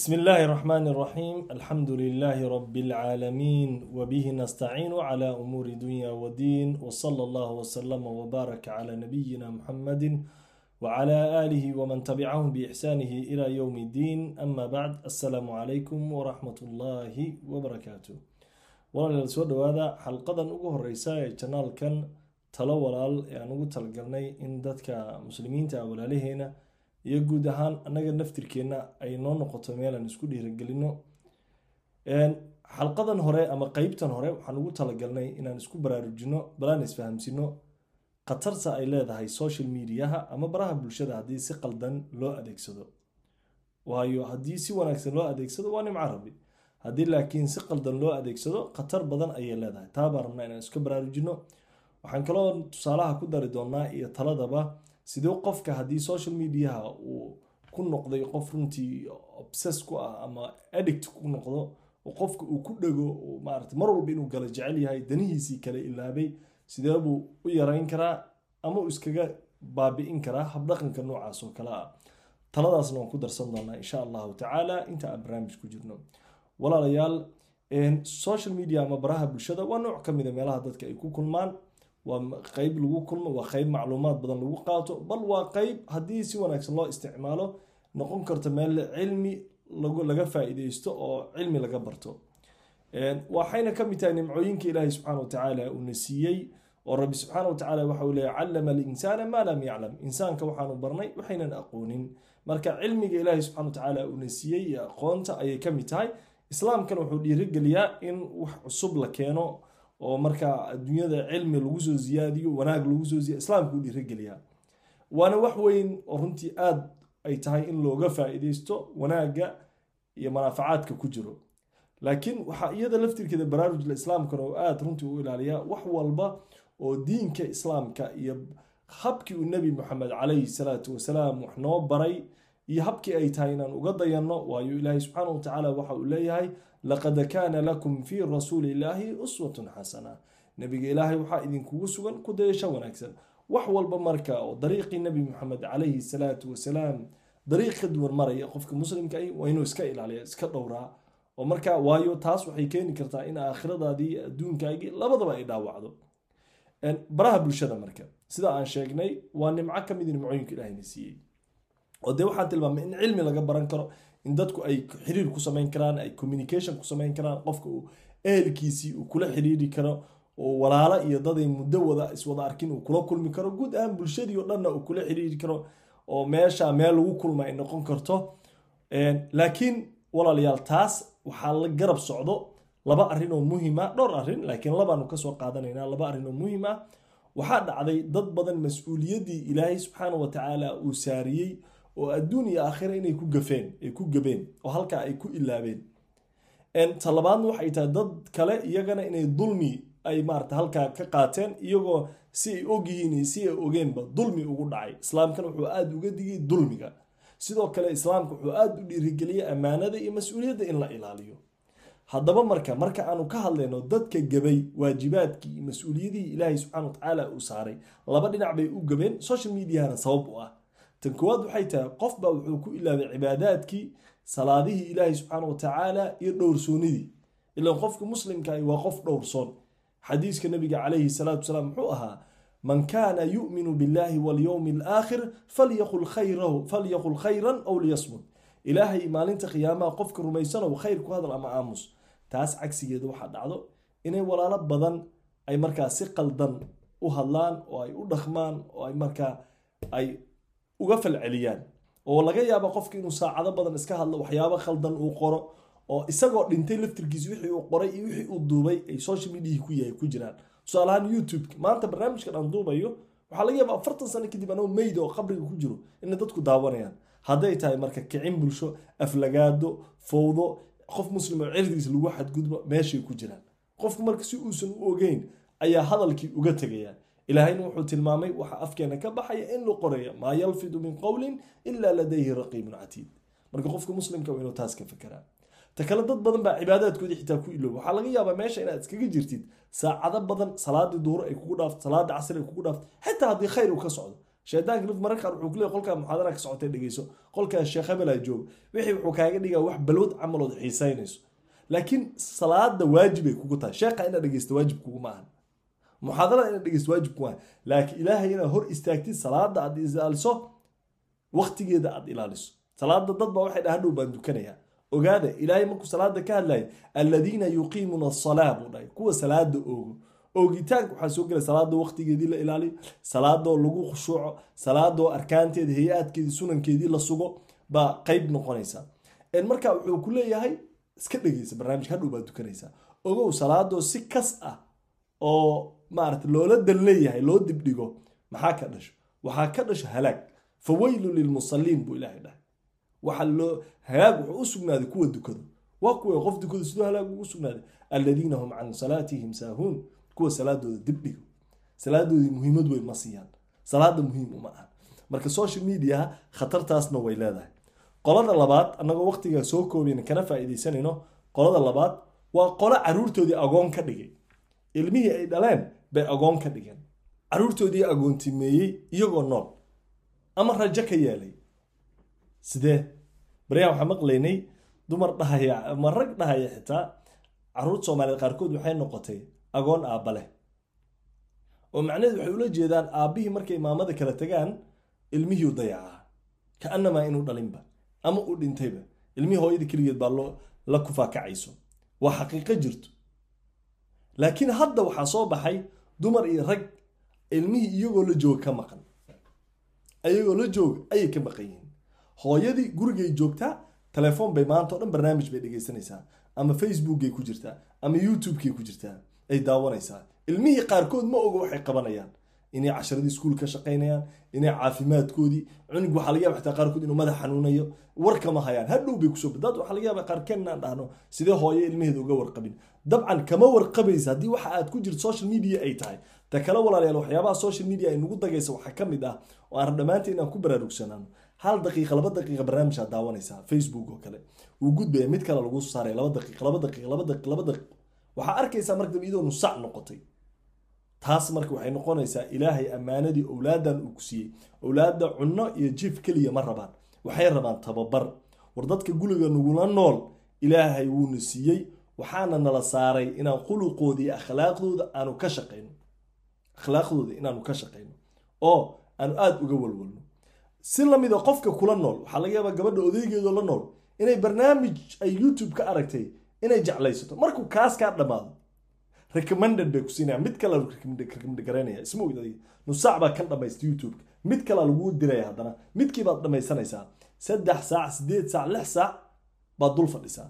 بسم الله الرحمن الرحيم الحمد لله رب العالمين وبه نستعين على أمور دنيا ودين وصلى الله وسلم وبارك على نبينا محمد وعلى آله ومن تبعهم بإحسانه إلى يوم الدين أما بعد السلام عليكم ورحمة الله وبركاته walaalayaal soo dhawaada xalqadan ugu horeysa ee janaalkan talo walaal ee aan ugu talagalnay in dadka muslimiinta ah walaalaheena iyo guud ahaan annaga naftirkeenna ay noo noqoto meel aan isku dhiirigelino. Xalqadan hore ama qeybtan hore waxaan ugu talagalnay inaan isku baraarujino balaan isfahamsino khatarta ay leedahay social mediaha ama baraha bulshada haddii si qaldan loo adeegsado. Waayo haddii si wanaagsan loo adeegsado waa nimco rabi haddii laakiin si qaldan loo adeegsado khatar badan ayay leedahay. Taa rabnaa inaan iska baraarujino. Waxaan kaloo tusaalaha ku dari doonaa iyo taladaba sidee qofka haddii social mediaha uu ku noqday qof runtii obses ku ah ama addict ku noqdo qofka uu ku dhego maarata mar walba inuu gala jecel yahay danihiisii kale ilaabay sidee buu u yarayn karaa ama uu iskaga baabi'in karaa habdhaqanka noocaas oo kale ah? Taladaasna waan ku darsan doonaa insha allahu tacaala. Inta aan barnaamij ku jirno walaalayaal social media ama baraha bulshada waa nooc ka mida meelaha dadka ay ku kulmaan waa qeyb lagu kulmo waa qeyb macluumaad badan lagu qaato bal waa qeyb haddii si wanaagsan loo isticmaalo noqon karta meel cilmi laga faa-iideysto oo cilmi laga barto. Waxayna ka mid tahay nimcooyinka ilaahay subxaana watacaala uuna siiyey oo rabbi subxaana watacaala waxa uu leeyahy callama alinsaana maa lam yaclam. Insaanka waxaanu barnay waxaynan aqoonin. Marka cilmiga ilaahay subxana watacaala uuna siiyey iyo aqoonta ayay ka mid tahay. Islaamkana wuxuu dhiirigeliyaa in wax cusub la keeno oo markaa adduunyada cilmi lagu soo ziyaadiyo wanaag lagu soo ziyaadiyo islaamka uu dhiirigeliyaa waana wax weyn oo runtii aada ay tahay in looga faa-iideysto wanaagga iyo manaafacaadka ku jiro. Laakiin waxaa iyada laftirkeeda baraarujla islaamkana oo aada runtii u ilaaliyaa wax walba oo diinka islaamka iyo habkii uu nebi moxamed calayhi salaatu wasalaam wax noo baray iyo habkii ay tahay inaan uga dayanno waayo ilaahay subxaana watacaala waxa uu leeyahay laqad kaana lakum fii rasuuli illaahi uswatun xasana nebiga ilaahay waxaa idinkugu sugan ku dayasho wanaagsan wax walba marka oo dariiqii nebi moxamed calayhi salaatu wasalaam dariiq ka duwan maraya qofka muslimka ah waa inuu iska ilaaliya iska dhowraa oo marka waayo taas waxay keeni kartaa in aakhiradaadii adduunkaagii labadaba ay dhaawacdo baraha bulshada marka sida aan sheegnay waa nimco ka mid nimcooyinka ilaahayna siiyey oo dee waxaan tilmaamay in cilmi laga baran karo in dadku ay xiriir ku samayn karaan ay communication ku samayn karaan qofka uu ehelkiisii uu kula xiriiri karo oo walaalo iyo daday muddo wada iswada arkin uu kula kulmi karo guud ahaan bulshadii oo dhanna uu kula xiriiri karo oo meesha meel lagu kulma ay noqon karto. Laakiin walaalayaal taas waxaa la garab socdo laba arrin oo muhima dhowr arrin laakiin labaanu ka soo qaadanaynaa laba arrin oo muhiim ah. Waxaa dhacday dad badan mas'uuliyaddii ilaahay subxaana watacaala uu saariyey oo adduun iyo aakhira inay ku gafeen ay ku gabeen oo halkaa ay ku ilaabeen. Talabaadna waxay tahay dad kale iyagana inay dulmi ay maarata halkaa ka qaateen iyagoo si ay ogyihiin si ay ogeenba dulmi ugu dhacay. Islaamkana wuxuu aada uga digay dulmiga. Sidoo kale islaamka wuxuu aada u dhiirigeliyay ammaanada iyo mas'uuliyadda in la ilaaliyo. Haddaba marka marka aanu ka hadlayno dadka gabay waajibaadkii iyo mas'uuliyadihii ilaahay subxana watacaala uu saaray laba dhinac bay u gabeen social mediahana sabab u ah tan koowaad waxay tahay qofbaa wuxuu ku ilaabay cibaadaadkii salaadihii ilaahay subxaana watacaala iyo dhowrsoonidii ilaan qofka muslimkaah waa qof dhowrsoon xadiiska nabiga calayhi salaatu wasalaam muxuu ahaa man kaana yu'minu billahi walyowmi alaakhir falyaqul khayran aw liyasmud ilaahay maalinta qiyaamaha qofka rumaysanow khayr ku hadal ama aamus. Taas cagsigeeda waxaa dhacdo inay walaalo badan ay markaa si qaldan u hadlaan oo ay u dhaqmaan oo ay markaa ay uga falceliyaan. Oo laga yaaba qofka inuu saacado badan iska hadlo waxyaabo khaldan uu qoro oo isagoo dhintay laftirkiis wixii uu qoray iyo wixii uu duubay ay social mediahi ku yahay ku jiraan. Tusaalahaan youtube maanta barnaamijkan aan duubayo waxaa laga yaaba afartan sano kadib anoo meyda oo qabriga ku jiro inay dadku daawanayaan. Hadday tahay marka kicin bulsho aflagaado fowdo qof muslim oo cirdiis lagu xadgudbo meeshay ku jiraan. Qofku marka si uusan u ogeyn ayaa hadalkii uga tegaya ilaahayna wuxuu tilmaamay waxa afkeena ka baxaya in qoraya maa yalfidu min qowlin ilaa ladayhi raqiibun catiid. Marka qofka muslimka waa inuu taas ka fekeraa ta kale dad badan baa cibaadaadkoodii xitaa ku ilooba waxaa laga yaabaa meesha inaad iskaga jirtid saacado badan salaadii duhur ay kugu dhaafto salaada casri ay kugu dhaafto xitaa haddii khayr uu ka socdo. Shaydaanka naf mararka qaar wuxuu ku leeyahay qolkaa muxaadara ka socotay dhegeyso qolkaa sheekh hebelaa joog wixii wuxuu kaaga dhigaa wax balwad camalood xiisaynayso. Laakiin salaada waajibay kugu tahay. Sheekha inaad dhegeysto waajib kuguma ahan muxaadarada inaad dhegeysto waajib kuma ahan laakiin ilaahay inaad hor istaagtid salaada aad ilaaliso waqtigeeda aad ilaaliso. Salaada dad baa waxay dhaha hadhow baan dukanayaa ogaada ilaahay markuu salaada ka hadlaya aladiina yuqiimuuna asalaa buu dhahay. Kuwa salaada oogo oogitaanka waxaa soo gelaya salaada waqtigeedii la ilaaliyo salaadoo lagu khushuuco salaadoo arkaanteeda hay'aadkeedii sunankeedii la sugo baa qeyb noqonaysa. Marka wuxuu ku leeyahay iska dhegeysa barnaamijka hadhow baad dukanaysaa ogow salaadoo si kas ah oo maarata loola dan leeyahay loo dibdhigo maxaa ka dhasho waxaa ka dhasho halaag fawaylu lilmusaliin buu ilaahay dhahay. Waxa loo halaag wuxuu u sugnaaday kuwa dukado waa kuwa qof dukado sidoo halaag ugu sugnaaday. Aladiina hum can salaatihim saahuun. Kuwa salaadooda dibdhigo. Salaadoodii muhiimad weyn ma siiyaan. Salaada muhiim uma aha. Marka social mediaha khatartaasna way leedahay. Qolada labaad annagoo waqtiga soo koobayna kana faa'iidaysanayno qolada labaad waa qolo caruurtoodii agoon ka dhigay. Ilmihii ay dhaleen bay agoon ka dhigeen caruurtoodii agoontimeeyey iyagoo nool. Ama rajo ka yeelay. Sidee? Baryahan waxaa maqlaynay dumar dhahaya ama rag dhahaya xitaa. Caruurta soomaaliyeed qaarkood waxay noqotay agoon aabba leh. Oo macnaheedu waxay ula jeedaan aabbihii markay maamada kala tagaan ilmihii dayacaa. Kaanamaa inuu dhalinba ama uu dhintayba ilmihii hooyadii keligeed baa la kufaakacayso. Waa xaqiiqo jirto. Laakiin hadda waxaa soo baxay dumar iyo rag ilmihii iyagoo la jooga ka maqan. Iyagoo la jooga ayay ka maqan yihiin. Hooyadii gurigay joogtaa telefoon bay maanta o dhan barnaamij bay dhegaysanaysaa ama facebookay ku jirtaa ama youtubekay ku jirtaa ay daawanaysaa. Ilmihii qaarkood ma oga waxay qabanayaan inay casharadii iskuul ka shaqaynayaan inay caafimaadkoodii cunug waxaa laga yaba xitaa qaarkood inuu madax xanuunayo warkama hayaan. Hadhow bay ku soo dad waxaa laga yaaba qaarkeen dhahno sidee hooyo ilmaheeda uga warqabin? Dabcan kama warqabaysa haddii waxa aad ku jirto social media ay tahay ta kale walaalayaal waxyaabaha social media ay nagu dagaysa waxaa ka mid ah oo aan dhammaanteen inaan ku baraarugsanaano. Hal daqiiqa laba daqiiqa barnaamijaa daawanaysaa facebook oo kale. Wuu gudbaya mid kale lagu saaray laba daqiiq laba daqiiq laba daqiiq laba daqiiq waxaa arkaysaa marka dambe iyadoo noqotay taas marka waxay noqonaysaa ilaahay ammaanadii owlaadan uu ku siiyey. Owlaada cunno iyo jiif keliya ma rabaan. Waxay rabaan tababar. War dadka guriga nagula nool ilaahay wuuna siiyey. Waxaana nala saaray inaan khuluqooda akhlaaqdooda aanu ka shaqayno akhlaaqdooda inaanu ka shaqayno oo aanu aada uga walwalno. Si la mid a qofka kula nool waxaa laga yaabaa gabadha odeygeedoo la nool inay barnaamij ay youtube ka aragtay inay jeclaysato. Markuu kaas kaa dhammaado recommended bay ku siinaya mid kale recommend garaynaya isma adiga nusaac baa kan dhamaysta youtube mid kale laguu diraya haddana midkii baad dhamaysanaysaa saddex saac sideed saac lix saac baad dul fadhisaa.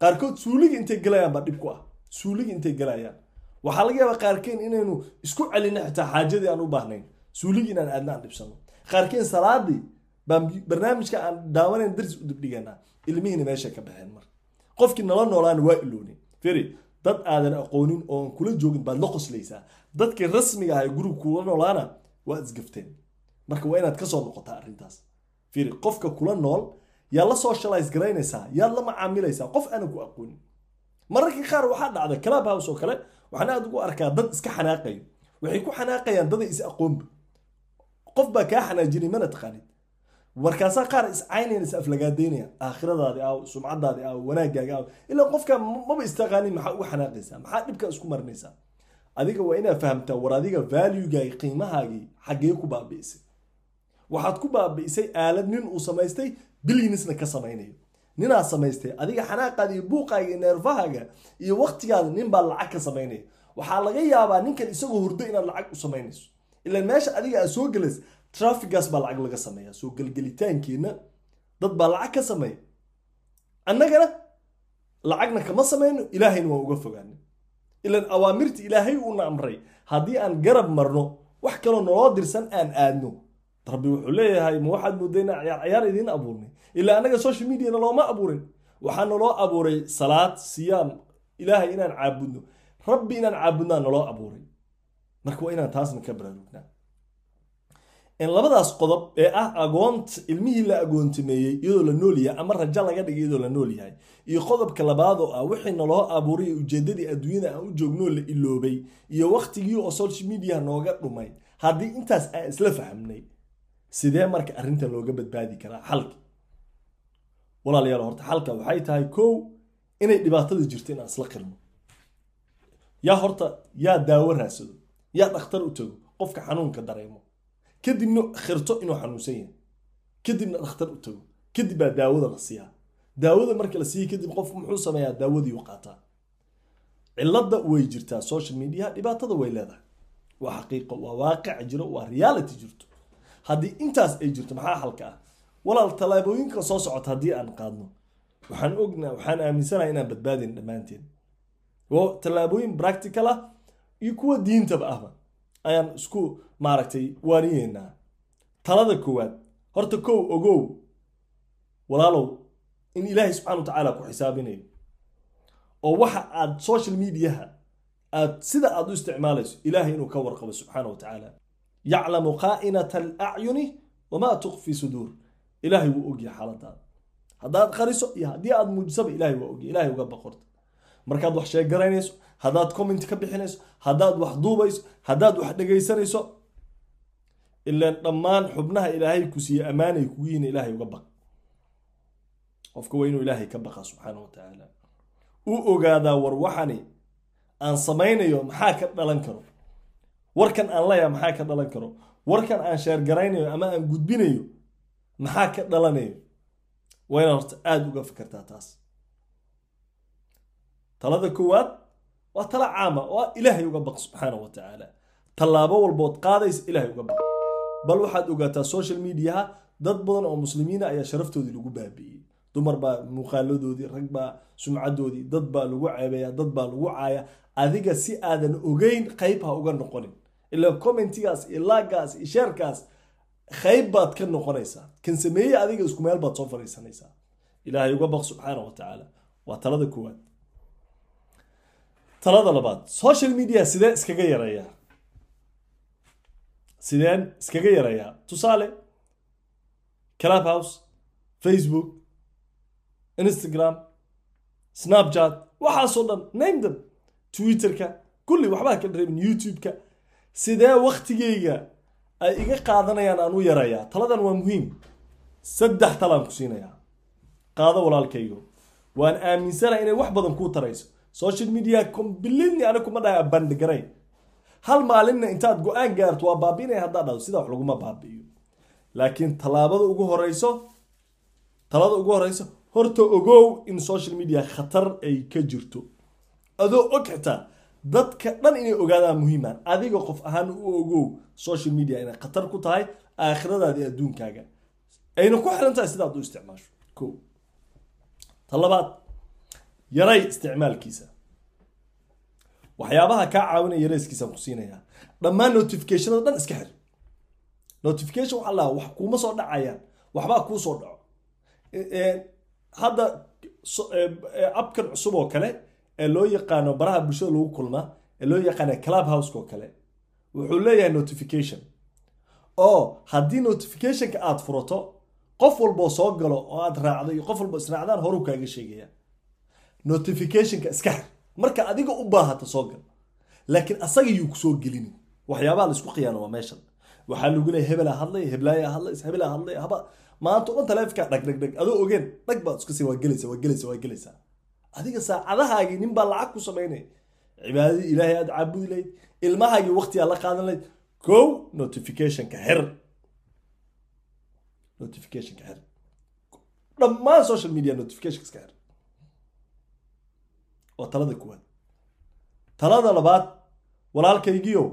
Qaarkood suuliga intay galayaan baa dhib ku ah. Suuliga intay galayaan. Waxaa laga yaabaa qaarkeen inaynu isku celino xitaa xaajadii aan u baahnayn. Suuliga inaan aadna aan dhibsano. Qaarkeen salaadii baan barnaamijka aan daawanayn daris u dibdhiganaa ilmihiina meesha ka baxeen mar. Qofkii nala noolaana waa iloonin feri dad aadan aqoonin oon kula joogin baad la qoslaysaa. Dadkii rasmiga ah ee guriga kula noolaana waa isgafteen. Marka waa inaad ka soo noqotaa arrintaas. Firi qofka kula nool yaa la socialize garaynaysaa yaad la macaamilaysaa qof aanan ku aqoonin. Mararka qaar waxaa dhacda club house oo kale waxaan aad ugu arkaa dad iska xanaaqayo. Waxay ku xanaaqayaan daday is aqoonba qof baa kaa xanaajinay mana taqaanid markaasaa qaar iscaynayan is aflagaadaynayaan aakhiradaadi aaw sumcadaadi aaw wanaagaaga aaw ilaa qofka maba istaqaanin maxaa uga xanaaqaysaa? Maxaa dhibka isku marinaysaa adiga waa inaad fahamtaa war adiga valuegaagi qiimahaagii xaggee ku baabi'isay. Waxaad ku baabi'isay aalad nin uu samaystay bilyanisna ka samaynayo. Ninaa samaystay adiga xanaaqaada iyo buuqaaga iyo neerfahaaga iyo waktigaada nin baa lacag ka samaynaya. Waxaa laga yaabaa ninkan isagoo hurdo inaad lacag u samaynayso. Ilaan meesha adiga aad soo gelays trafigaas baa lacag laga sameeya soo gelgelitaankeenna dad baa lacag ka sameeya annagana lacagna kama samayno ilaahayna waan uga fogaana ilaan awaamirta ilaahay uuna amray. Haddii aan garab marno wax kaloo naloo dirsan aan aadno. Rabbi wuxuu leeyahay ma waxaad moodayna ciyaar ciyaar idiin abuurnay? Ilaa annaga social mediana looma abuurin. Waxaa naloo abuuray salaad siyaam ilaahay inaan caabudno. Rabbi inaan caabudnaa naloo abuuray. Marka waa inaan taasna ka baraarugnaa labadaas qodob ee ah agoont ilmihii la agoontimeeyey iyadoo la nool yahay ama rajo laga dhigay iyadoo la nool yahay. Iyo qodobka labaad oo ah wixii naloo abuuray ujeedadii adduunyada aan u joognoo la iloobay iyo waktigii oo social media nooga dhumay. Haddii intaas aan isla fahamnay sidee marka arrintan looga badbaadi karaa? Xalka walaalayaal horta xalka waxay tahay kow inay dhibaatada jirto inaan isla qirno. Yaa horta yaa daawo raadsado yaa dhakhtar u tago. Qofka xanuunka dareemo kadibna khirto inuu xanuunsan yahay. Kadibna dhakhtar u tago. Kadib baa daawada la siiyaa. Daawada marka la siiya kadib qofku muxuu sameeyaa daawadii u qaataa. Cilada way jirtaa social media dhibaatada way leedahay. Waa xaqiiqo waa waaqic jiro waa reality jirto. Haddii intaas ay jirto maxaa xalka ah? Walaal tallaabooyinka soo socota haddii aan qaadno. Waxaan ognaa waxaan aaminsanahay inaan badbaadin dhammaanteen. Oo tallaabooyin practical ah iyo kuwa diintaba ahba ayaan isku maaragtay waaniyeynaa talada koowaad horta kow ogow walaalow in ilaahay subxana wa tacaala ku xisaabinayo oo waxa aad social mediaha aad sida aad u isticmaalayso ilaahay inuu ka warqabo subxaana wa tacaala yaclamu qaa'inata alacyuni wamaa tukfi suduur. Ilaahay wuu ogyahay xaaladaada haddaad qariso iyo haddii aad muujisaba ilaahay waa ogyahay ilaahay uga baqorta markaad wax sheegaraynayso haddaad comment ka bixinayso haddaad wax duubayso haddaad wax dhegaysanayso ilaan dhammaan xubnaha ilaahay ku siiye ammaanay kugu yihiin ilaahay uga baq. Qofka waa inuu ilaahay ka baqa subxaana wa u ogaadaa war waxani aan samaynayo maxaa ka dhalan karo? Warkan aan leeyaha maxaa ka dhalan karo? Warkan aan sheergaraynayo ama aan gudbinayo maxaa ka dhalanayo? Waa inaad horta aada uga fikirtaa taas talada koowaad waa tala caama oo ilaahay uga baq subxaana wa tacaala tallaabo walbood qaadaysa ilaahay uga baq bal waxaad ogaataa social mediaha dad badan oo muslimiina ayaa sharaftoodii lagu baabi'iyey. Dumar baa muuqaaladoodii rag baa sumcadoodii dad baa lagu ceebeeya dad baa lagu caaya adiga si aadan ogeyn qayb ha uga noqonin. Ilaa commentigaas iyo laagaas iyo sheerkaas qayb baad ka noqonaysaa. Kan sameeye adiga isku meel baad soo fadhiisanaysaa ilaahay uga baq subxaana wa tacaala waa talada koowaad talada labaad social media sidee iskaga yareeyaa sideen iskaga yareeyaa tusaale clubhouse facebook instagram snapchat waxaasoo dhan name them. Twitterka kulli waxbaa ka dhareemin youtube-ka. Sidee waktigeyga ay iga qaadanayaan aan u yarayaa taladan waa muhiim. Saddex talaan ku siinayaa. Qaado walaalkaygo waan aaminsanahay inay wax badan kuu tarayso social media completely ana kuma dhahay abandgaray hal maalinna intaad go'aan gaarto waa baabiinaya haddaa dhado sidaa wax laguma baabi'iyo. Laakiin tallaabada ugu horeyso talada ugu horeyso horta ogow in social media khatar ay ka jirto. Adoo og xitaa dadka dhan inay ogaadaan muhiiman adiga qof ahaan u ogow social media inay khatar ku tahay aakhiradaadi adduunkaaga. Ayna ku xiran tahay sidaad u isticmaasho. Ko ta labaad yaray isticmaalkiisa. Waxyaabaha kaa caawinaya yarayskiisaan ku siinayaa. Dhammaan notificationada dhan iska xir. Notification waxaa lahaa wax kuuma soo dhacayaan. Waxbaa kuu soo dhaco. Hadda abkan cusub oo kale ee loo yaqaano baraha bulshada lagu kulmaa ee loo yaqaana club house oo kale wuxuu leeyahay notification. Oo haddii notificationka aad furato qof walboo soo galo oo aad raacdo iyo qof walbo israacdaan horuu kaaga sheegaya notificationka iska xir. Marka adiga u baahata soo gal laakiin asaga yuu ku soo gelinin waxyaabaha la isku khiyaano waa meeshan. Waxaa lagu leeyahay hebelaa hadlay heblaaya hadlay hebelaa hadlay haba. Maanta dhan taleefonka dhag dhag dhag. Adoo ogeen dhag baad iska waa gelaysa waa gelaysa waa gelaysaa adiga saacadahaagii nin baa lacag ku samaynaya cibaadadii ilaahay aad caabudi lahayd. Ilmahaagii waqtigaa la qaadan lahayd. Kow notificationka xir. Notificationka xir. Dhammaan social media notificationka iska xir waa talada kuwaad talada labaad walaalkaygiio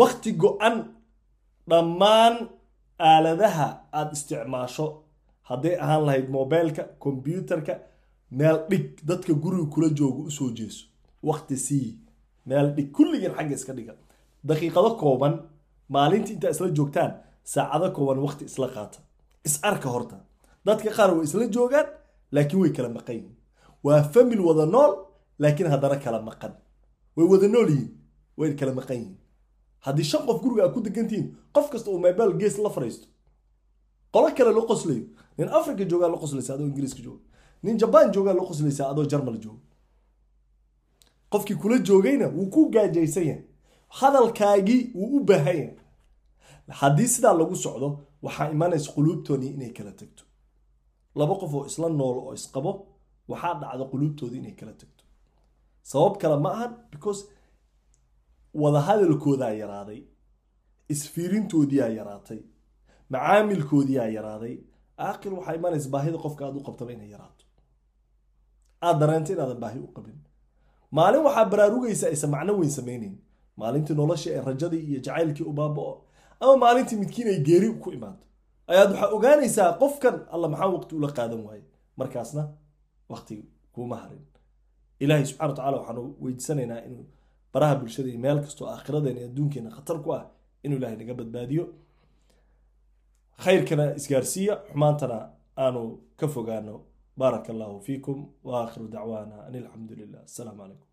wakti go-an dhammaan aaladaha aada isticmaasho. Hadday ahaan lahayd mobileka combyuterka meel dhig dadka guriga kula jooga u soo jeeso. Wakti sii meel dhig kulligeen xagga iska dhiga. Daqiiqado kooban maalintii intaa isla joogtaan saacado kooban wakti isla qaata. Is arka horta. Dadka qaar way isla joogaan laakiin way kala maqan yihiin waa famil wada nool laakiin haddana kala maqan. Way wada nool yihiin way kala maqan yihiin. Haddii shan qof guriga aad ku degantihiin qof kasta uu mobile gees la fariisto. Qolo kale la qoslayo. Nin africa joogaa la qoslaysa adoo ingiriiska jooga. Nin jabaan joogaa la qoslaysa adoo jarmal jooga. Qofkii kula joogayna wuu ku gaajaysan yahay. Hadalkaagii wuu u baahan yahay. Haddii sidaa lagu socdo waxaa imanaysa quluubtoodii inay kala tagto. Laba qof oo isla nool oo isqabo waxaa dhacda quluubtoodii inay kala tagto sabab kale ma ahan because wadahadalkoodaa yaraaday isfiirintoodiyaa yaraatay macaamilkoodiyaa yaraaday. Aakhir waxaa imanaysa baahida qofka aad u qabtaba inay yaraato. Aad dareento inaadan baahi u qabin. Maalin waxaa baraarugaysa aysan macno weyn sameynayn maalintii nolosha ee rajadii iyo jacaylkii u baaba'o ama maalintii midkiin ay geeri ku imaado. Ayaad waxaa ogaanaysaa qofkan alla maxaa waqti ula qaadan waaye markaasna waqti kuuma harin ilaahay subxana wa tacala waxaanu weydiisanaynaa inuu baraha bulshada iyo meel kastoo aakhiradeena adduunkeena khatar ku ah inuu ilaahay naga badbaadiyo. Khayrkana isgaarsiiya xumaantana aanu ka fogaano baaraka allahu fiikum wa aakhiru dacwaana an alxamdu lilah asalaamu calaykum